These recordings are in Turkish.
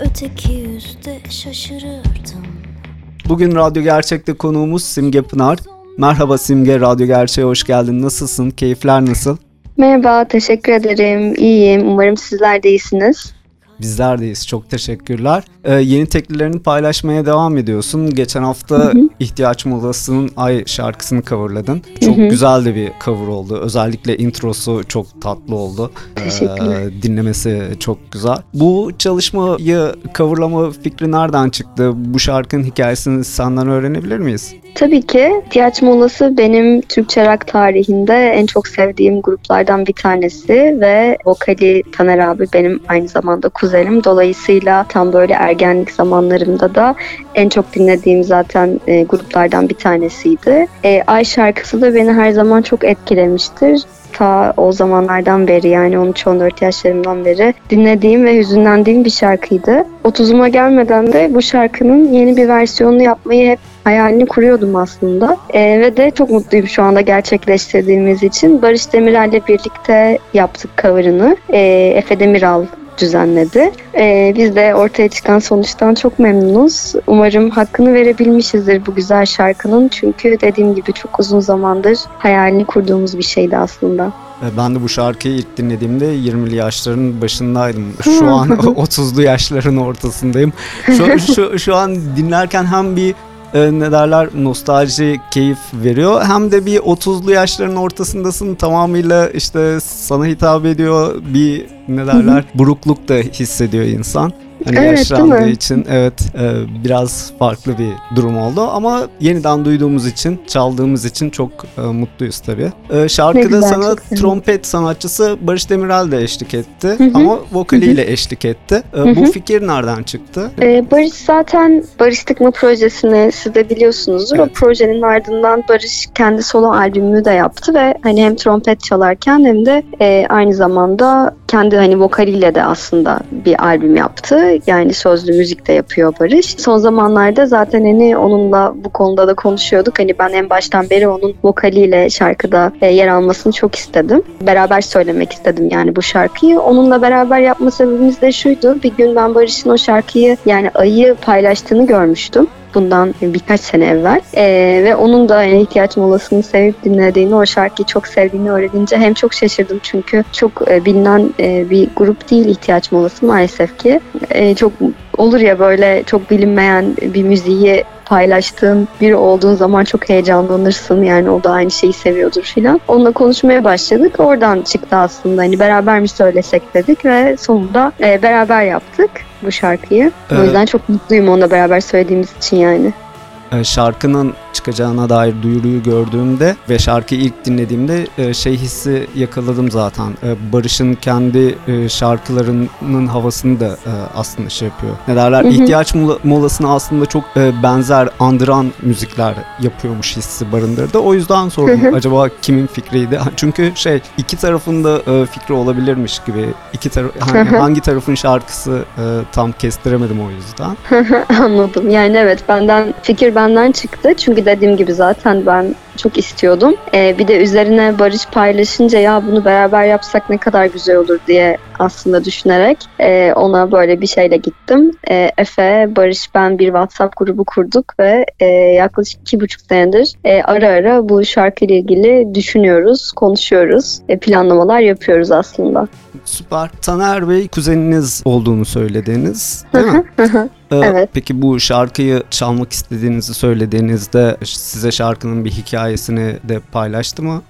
öteki yüzde şaşırırdım Bugün Radyo Gerçek'te konuğumuz Simge Pınar. Merhaba Simge, Radyo Gerçek'e hoş geldin. Nasılsın? Keyifler nasıl? Merhaba, teşekkür ederim. İyiyim. Umarım sizler de iyisiniz. Bizler deyiz. Çok teşekkürler. Ee, yeni teklilerini paylaşmaya devam ediyorsun. Geçen hafta hı hı. İhtiyaç Molası'nın Ay şarkısını coverladın. Çok hı hı. güzel de bir cover oldu. Özellikle introsu çok tatlı oldu. Teşekkürler. Ee, dinlemesi çok güzel. Bu çalışmayı coverlama fikri nereden çıktı? Bu şarkının hikayesini senden öğrenebilir miyiz? Tabii ki. İhtiyaç Molası benim Türkçe rock tarihinde en çok sevdiğim gruplardan bir tanesi ve vokali Taner abi benim aynı zamanda kuzenim. Dolayısıyla tam böyle ergenlik zamanlarımda da en çok dinlediğim zaten e, gruplardan bir tanesiydi. E, Ay şarkısı da beni her zaman çok etkilemiştir ta o zamanlardan beri yani 13-14 yaşlarımdan beri dinlediğim ve hüzünlendiğim bir şarkıydı. 30'uma gelmeden de bu şarkının yeni bir versiyonunu yapmayı hep hayalini kuruyordum aslında. E, ve de çok mutluyum şu anda gerçekleştirdiğimiz için. Barış Demirel'le birlikte yaptık cover'ını. E, Efe Demiral düzenledi. Ee, biz de ortaya çıkan sonuçtan çok memnunuz. Umarım hakkını verebilmişizdir bu güzel şarkının. Çünkü dediğim gibi çok uzun zamandır hayalini kurduğumuz bir şeydi aslında. Ben de bu şarkıyı ilk dinlediğimde 20'li yaşların başındaydım. Şu an 30'lu yaşların ortasındayım. Şu, şu, şu an dinlerken hem bir e, ne derler nostalji keyif veriyor. Hem de bir 30'lu yaşların ortasındasın tamamıyla işte sana hitap ediyor bir ne derler burukluk da hissediyor insan. Hani evet, yaşlandığı için evet e, biraz farklı bir durum oldu ama yeniden duyduğumuz için çaldığımız için çok e, mutluyuz tabii. E, şarkıda güzel, sana trompet sanatçısı Barış Demirel de eşlik etti Hı-hı. ama vokaliyle Hı-hı. eşlik etti. E, bu fikir nereden çıktı? E, Barış zaten Barış Tıkma projesini siz de biliyorsunuzdur. Evet. O projenin ardından Barış kendi solo albümünü de yaptı ve hani hem trompet çalarken hem de e, aynı zamanda kendi hani vokaliyle de aslında bir albüm yaptı. Yani sözlü müzik de yapıyor Barış. Son zamanlarda zaten hani onunla bu konuda da konuşuyorduk. Hani ben en baştan beri onun vokaliyle şarkıda e, yer almasını çok istedim. Beraber söylemek istedim yani bu şarkıyı. Onunla beraber yapma sebebimiz de şuydu. Bir gün ben Barış'ın o şarkıyı yani ayı paylaştığını görmüştüm bundan birkaç sene evvel ee, ve onun da yani ihtiyaç molasını sevip dinlediğini, o şarkıyı çok sevdiğini öğrenince hem çok şaşırdım çünkü çok e, bilinen e, bir grup değil ihtiyaç molası maalesef ki. E, çok olur ya böyle çok bilinmeyen bir müziği paylaştığın biri olduğun zaman çok heyecanlanırsın. Yani o da aynı şeyi seviyordur filan. Onunla konuşmaya başladık. Oradan çıktı aslında. Hani beraber mi söylesek dedik ve sonunda e, beraber yaptık bu şarkıyı. Evet. O yüzden çok mutluyum onunla beraber söylediğimiz için yani şarkının çıkacağına dair duyuruyu gördüğümde ve şarkıyı ilk dinlediğimde şey hissi yakaladım zaten. Barış'ın kendi şarkılarının havasını da aslında şey yapıyor. Ne derler? Hı hı. İhtiyaç molasına aslında çok benzer, andıran müzikler yapıyormuş hissi barındırdı. O yüzden sordum hı. acaba kimin fikriydi? Çünkü şey iki tarafında fikri olabilirmiş gibi. İki taraf hani hangi tarafın şarkısı tam kestiremedim o yüzden. Anladım. Yani evet benden fikir benden çıktı. Çünkü dediğim gibi zaten ben çok istiyordum. Ee, bir de üzerine Barış paylaşınca ya bunu beraber yapsak ne kadar güzel olur diye aslında düşünerek e, ona böyle bir şeyle gittim. E, Efe, Barış, ben bir WhatsApp grubu kurduk ve e, yaklaşık iki buçuk senedir e, ara ara bu şarkıyla ilgili düşünüyoruz, konuşuyoruz, e, planlamalar yapıyoruz aslında. Süper. Taner Bey kuzeniniz olduğunu söylediniz değil mi? Ee, evet. Peki bu şarkıyı çalmak istediğinizi söylediğinizde size şarkının bir hikayesini de paylaştı mı?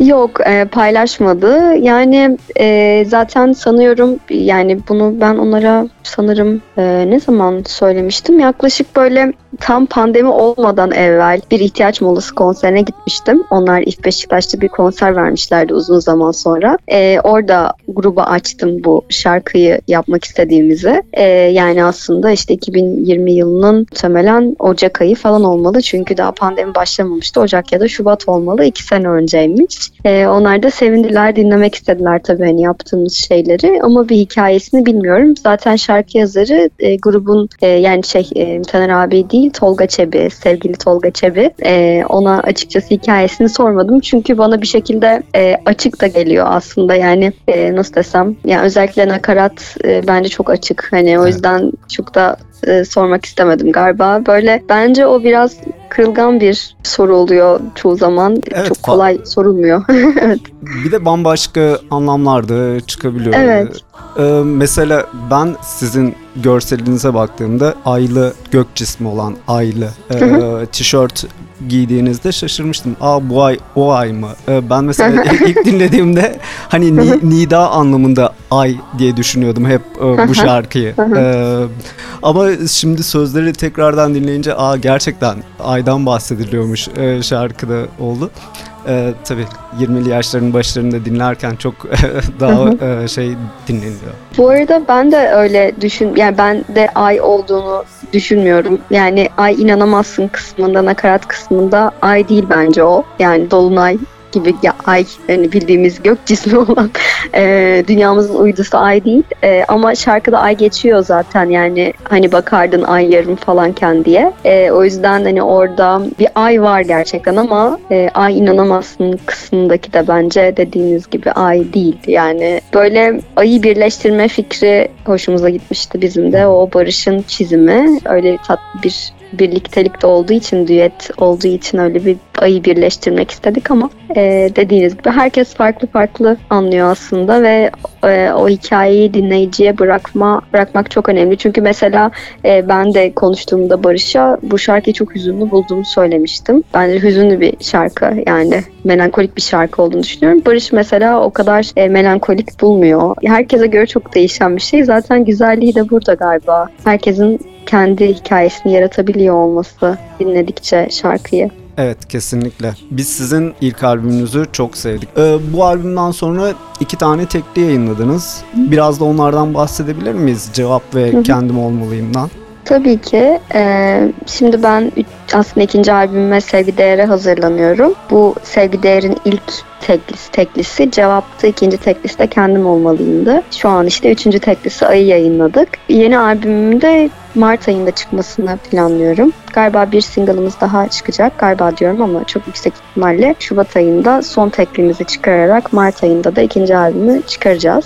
Yok e, paylaşmadı. Yani e, zaten sanıyorum yani bunu ben onlara sanırım e, ne zaman söylemiştim? Yaklaşık böyle tam pandemi olmadan evvel bir ihtiyaç molası konserine gitmiştim. Onlar İF Beşiktaş'ta bir konser vermişlerdi uzun zaman sonra. E, orada gruba açtım bu şarkıyı yapmak istediğimizi. E, yani aslında işte 2020 yılının muhtemelen Ocak ayı falan olmalı. Çünkü daha pandemi başlamamıştı. Ocak ya da Şubat olmalı. iki sene önceymiş. E, onlar da sevindiler, dinlemek istediler tabii hani yaptığımız şeyleri. Ama bir hikayesini bilmiyorum. Zaten şarkı yazarı e, grubun e, yani şey e, Taner abi değil Tolga Çebi, sevgili Tolga Çebi. E, ona açıkçası hikayesini sormadım. Çünkü bana bir şekilde e, açık da geliyor aslında. Yani e, nasıl desem yani özellikle nakarat e, bence çok açık. Hani o yüzden çok da e, sormak istemedim galiba. Böyle bence o biraz kırılgan bir soru oluyor çoğu zaman. Evet, çok fa- kolay sorulmuyor. Bir de bambaşka anlamlarda çıkabiliyor. Evet. Ee, mesela ben sizin görselinize baktığımda aylı gök cismi olan aylı e, tişört giydiğinizde şaşırmıştım. Aa bu ay o ay mı? Ee, ben mesela ilk dinlediğimde hani ni- nida anlamında ay diye düşünüyordum hep e, bu şarkıyı. Ee, ama şimdi sözleri tekrardan dinleyince aa gerçekten aydan bahsediliyormuş e, şarkıda oldu. Ee, tabii 20'li yaşların başlarında dinlerken çok daha e, şey dinleniyor. Bu arada ben de öyle düşün yani ben de ay olduğunu düşünmüyorum. Yani ay inanamazsın kısmında nakarat kısmında ay değil bence o. Yani dolunay gibi ya ay yani bildiğimiz gök cismi olan e, dünyamızın uydusu ay değil. E, ama şarkıda ay geçiyor zaten yani hani bakardın ay yarım falanken diye. E, o yüzden hani orada bir ay var gerçekten ama e, ay inanamazsın kısmındaki de bence dediğiniz gibi ay değil. Yani böyle ayı birleştirme fikri hoşumuza gitmişti bizim de. O Barış'ın çizimi öyle tatlı bir birliktelikte olduğu için, düet olduğu için öyle bir ayı birleştirmek istedik ama e, dediğiniz gibi herkes farklı farklı anlıyor aslında ve e, o hikayeyi dinleyiciye bırakma bırakmak çok önemli. Çünkü mesela e, ben de konuştuğumda Barış'a bu şarkıyı çok hüzünlü bulduğumu söylemiştim. Bence hüzünlü bir şarkı yani melankolik bir şarkı olduğunu düşünüyorum. Barış mesela o kadar e, melankolik bulmuyor. Herkese göre çok değişen bir şey. Zaten güzelliği de burada galiba. Herkesin kendi hikayesini yaratabiliyor olması dinledikçe şarkıyı. Evet kesinlikle. Biz sizin ilk albümünüzü çok sevdik. Ee, bu albümden sonra iki tane tekli yayınladınız. Biraz da onlardan bahsedebilir miyiz? Cevap ve hı. Kendim Olmalıyım'dan. Tabii ki. Ee, şimdi ben aslında ikinci albümüme Sevgi Değer'e hazırlanıyorum. Bu Sevgi Değer'in ilk teklisi, teklisi cevaptı. ikinci teklisi de kendim olmalıyımdı. Şu an işte üçüncü teklisi Ay'ı yayınladık. Yeni albümümde Mart ayında çıkmasını planlıyorum. Galiba bir single'ımız daha çıkacak. Galiba diyorum ama çok yüksek ihtimalle Şubat ayında son teklimizi çıkararak Mart ayında da ikinci albümü çıkaracağız.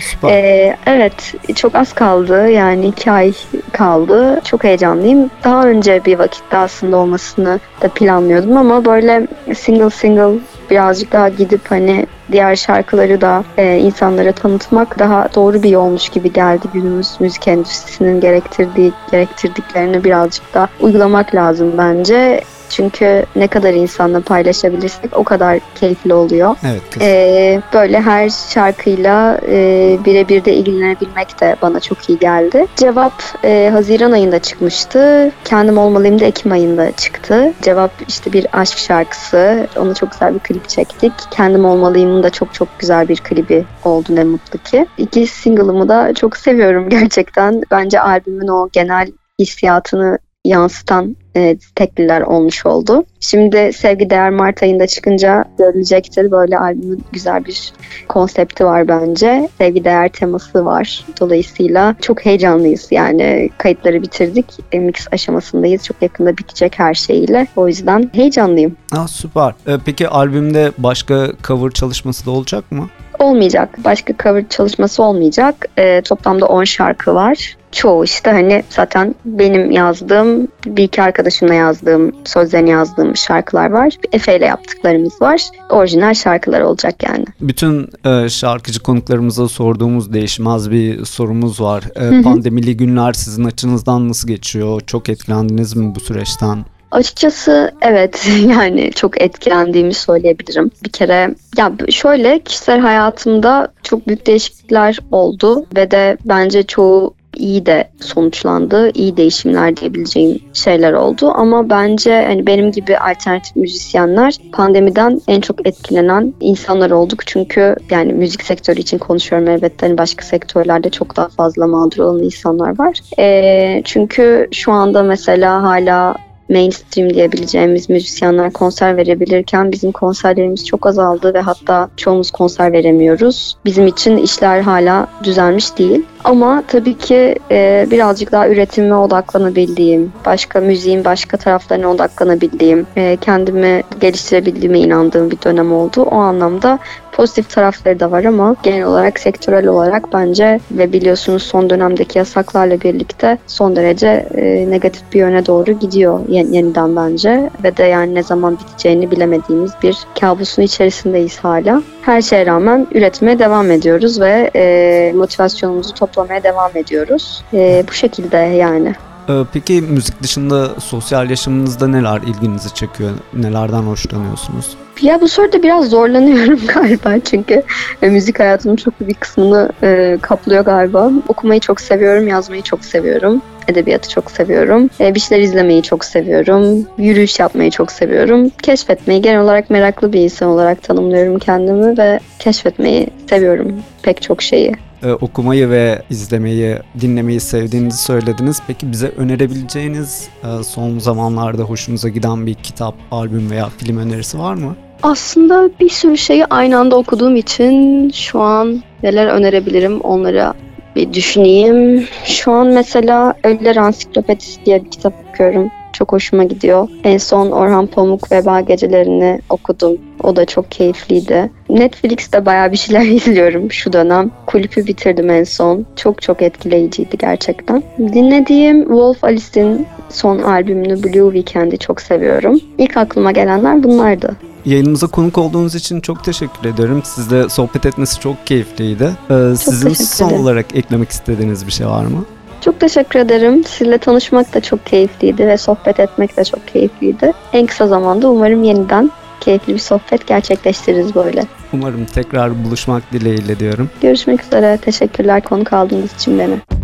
Süper. Ee, evet çok az kaldı yani iki ay kaldı çok heyecanlıyım daha önce bir vakitte aslında olmasını da planlıyordum ama böyle single single birazcık daha gidip hani diğer şarkıları da e, insanlara tanıtmak daha doğru bir yolmuş gibi geldi günümüz müzik endüstrisinin gerektirdiği gerektirdiklerini birazcık daha uygulamak lazım bence. Çünkü ne kadar insanla paylaşabilirsek o kadar keyifli oluyor. Evet. Ee, böyle her şarkıyla e, birebir de ilgilenebilmek de bana çok iyi geldi. Cevap e, Haziran ayında çıkmıştı. Kendim olmalıyım da Ekim ayında çıktı. Cevap işte bir aşk şarkısı. Onu çok güzel bir klip çektik. Kendim olmalıyımın da çok çok güzel bir klibi oldu ne mutlu ki. İki single'ımı da çok seviyorum gerçekten. Bence albümün o genel hissiyatını yansıtan e, tekliler olmuş oldu. Şimdi Sevgi Değer Mart ayında çıkınca görülecektir. Böyle albümün güzel bir konsepti var bence. Sevgi Değer teması var. Dolayısıyla çok heyecanlıyız. Yani kayıtları bitirdik. E, mix aşamasındayız. Çok yakında bitecek her şeyiyle. O yüzden heyecanlıyım. Aa, süper. Ee, peki albümde başka cover çalışması da olacak mı? Olmayacak. Başka cover çalışması olmayacak. E, toplamda 10 şarkı var. Çoğu işte hani zaten benim yazdığım, bir iki arkadaşımla yazdığım, sözlerini yazdığım şarkılar var. Efe ile yaptıklarımız var. Orijinal şarkılar olacak yani. Bütün e, şarkıcı konuklarımıza sorduğumuz değişmez bir sorumuz var. E, pandemili günler sizin açınızdan nasıl geçiyor? Çok etkilendiniz mi bu süreçten? Açıkçası evet yani çok etkilendiğimi söyleyebilirim. Bir kere ya şöyle kişisel hayatımda çok büyük değişiklikler oldu ve de bence çoğu iyi de sonuçlandı. iyi değişimler diyebileceğim şeyler oldu. Ama bence hani benim gibi alternatif müzisyenler pandemiden en çok etkilenen insanlar olduk. Çünkü yani müzik sektörü için konuşuyorum elbette. Hani başka sektörlerde çok daha fazla mağdur olan insanlar var. E, çünkü şu anda mesela hala mainstream diyebileceğimiz müzisyenler konser verebilirken bizim konserlerimiz çok azaldı ve hatta çoğumuz konser veremiyoruz. Bizim için işler hala düzelmiş değil. Ama tabii ki e, birazcık daha üretime odaklanabildiğim, başka müziğin başka taraflarına odaklanabildiğim, e, kendimi geliştirebildiğime inandığım bir dönem oldu. O anlamda pozitif tarafları da var ama genel olarak sektörel olarak bence ve biliyorsunuz son dönemdeki yasaklarla birlikte son derece e, negatif bir yöne doğru gidiyor yeniden bence ve de yani ne zaman biteceğini bilemediğimiz bir kabusun içerisindeyiz hala. Her şeye rağmen üretmeye devam ediyoruz ve e, motivasyonumuzu toplamaya devam ediyoruz. E, bu şekilde yani. Ee, peki müzik dışında sosyal yaşamınızda neler ilginizi çekiyor? Nelerden hoşlanıyorsunuz? Ya bu soruda biraz zorlanıyorum galiba çünkü e, müzik hayatımın çok bir kısmını e, kaplıyor galiba. Okumayı çok seviyorum, yazmayı çok seviyorum. Edebiyatı çok seviyorum. E, bir şeyler izlemeyi çok seviyorum. Yürüyüş yapmayı çok seviyorum. Keşfetmeyi genel olarak meraklı bir insan olarak tanımlıyorum kendimi ve keşfetmeyi seviyorum pek çok şeyi e, okumayı ve izlemeyi, dinlemeyi sevdiğinizi söylediniz. Peki bize önerebileceğiniz e, son zamanlarda hoşunuza giden bir kitap, albüm veya film önerisi var mı? Aslında bir sürü şeyi aynı anda okuduğum için şu an neler önerebilirim onları bir düşüneyim. Şu an mesela Ölüler Ansiklopedisi diye bir kitap okuyorum. Çok hoşuma gidiyor. En son Orhan Pamuk Veba Gecelerini okudum. O da çok keyifliydi. Netflix'te bayağı bir şeyler izliyorum şu dönem. Kulüpü bitirdim en son. Çok çok etkileyiciydi gerçekten. Dinlediğim Wolf Alice'in son albümünü Blue Weekend'i çok seviyorum. İlk aklıma gelenler bunlardı. Yayınımıza konuk olduğunuz için çok teşekkür ederim. Sizle sohbet etmesi çok keyifliydi. Ee, çok sizin son olarak eklemek istediğiniz bir şey var mı? Çok teşekkür ederim. Sizinle tanışmak da çok keyifliydi ve sohbet etmek de çok keyifliydi. En kısa zamanda umarım yeniden keyifli bir sohbet gerçekleştiririz böyle. Umarım tekrar buluşmak dileğiyle diyorum. Görüşmek üzere. Teşekkürler konuk aldığınız için beni.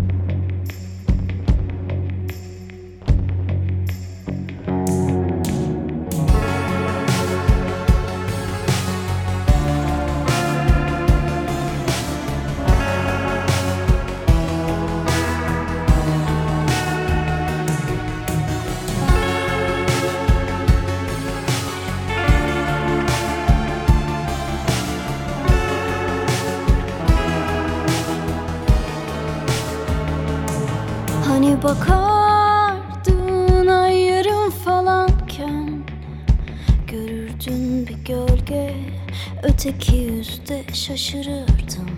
Şaşırırdım.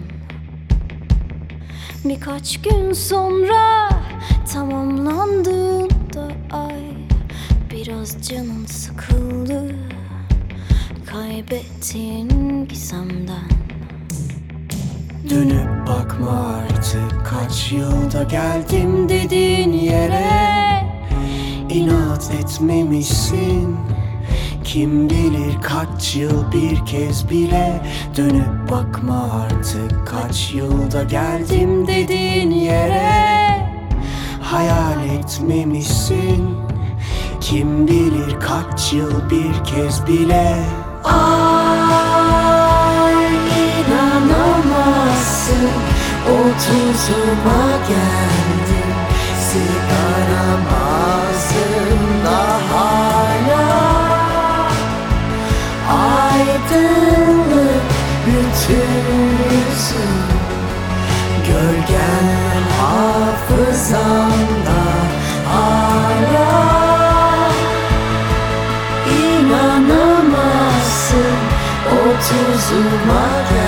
Birkaç gün sonra tamamlandığında ay Biraz canın sıkıldı. Kaybettiğin gizemden Dönüp bakma artık kaç yılda geldim dediğin yere. İnat etmemişsin kim bilir kaç yıl bir kez bile Dönüp bakma artık. Kaç yılda geldim dediğin yere Hayal etmemişsin. Kim bilir kaç yıl bir kez bile Ay inanamazsın. Otuzuma geldim yüzüm Gölgen hafızamda hala İnanamazsın. Otuzuma geldim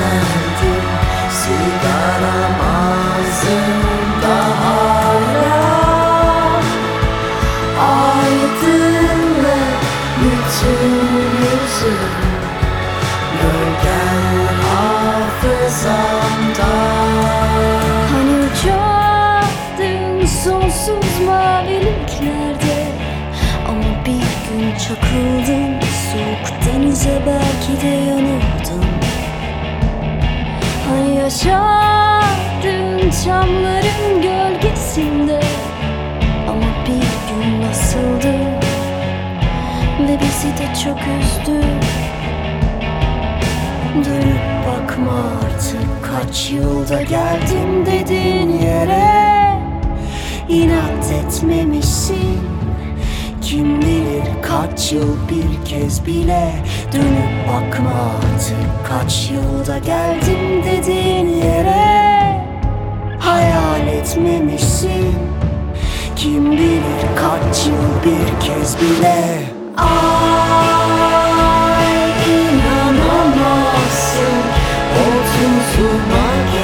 Çakıldım soğuk denize belki de yanıldım Hani yaşadın çamların gölgesinde Ama bir gün nasıldı? Ve bizi de çok üzdü. Dönüp bakma artık kaç yılda geldim dediğin yere. İnat etmemişsin Kim bilir kaç yıl bir kez bile Dönüp bakma artık. Kaç yılda geldim dediğin yere Hayal etmemişsin. Kim bilir kaç yıl bir kez bile Ay inanamazsın. Otuzuma geldim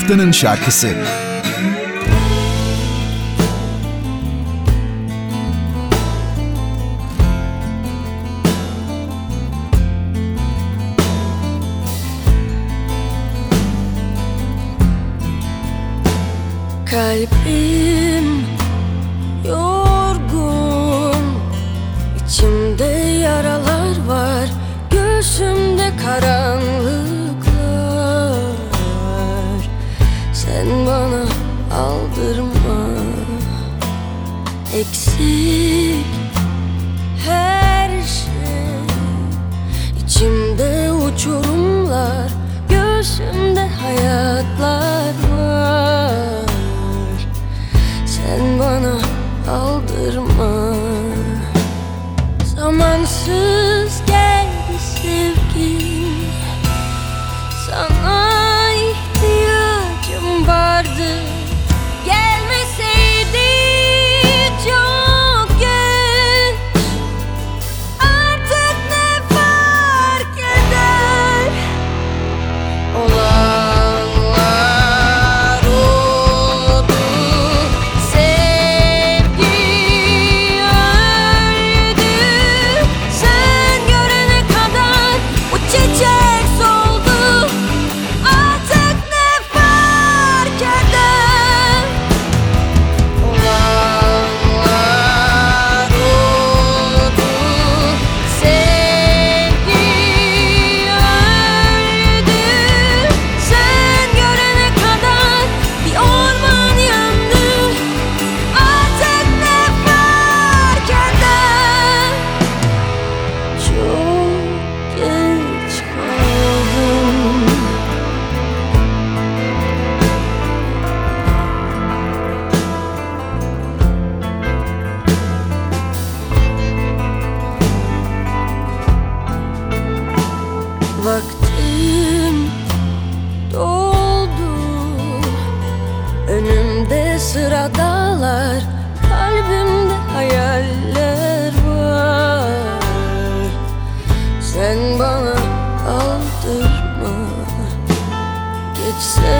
Haftanın şarkısı. city Sen bana aldırma. Geçse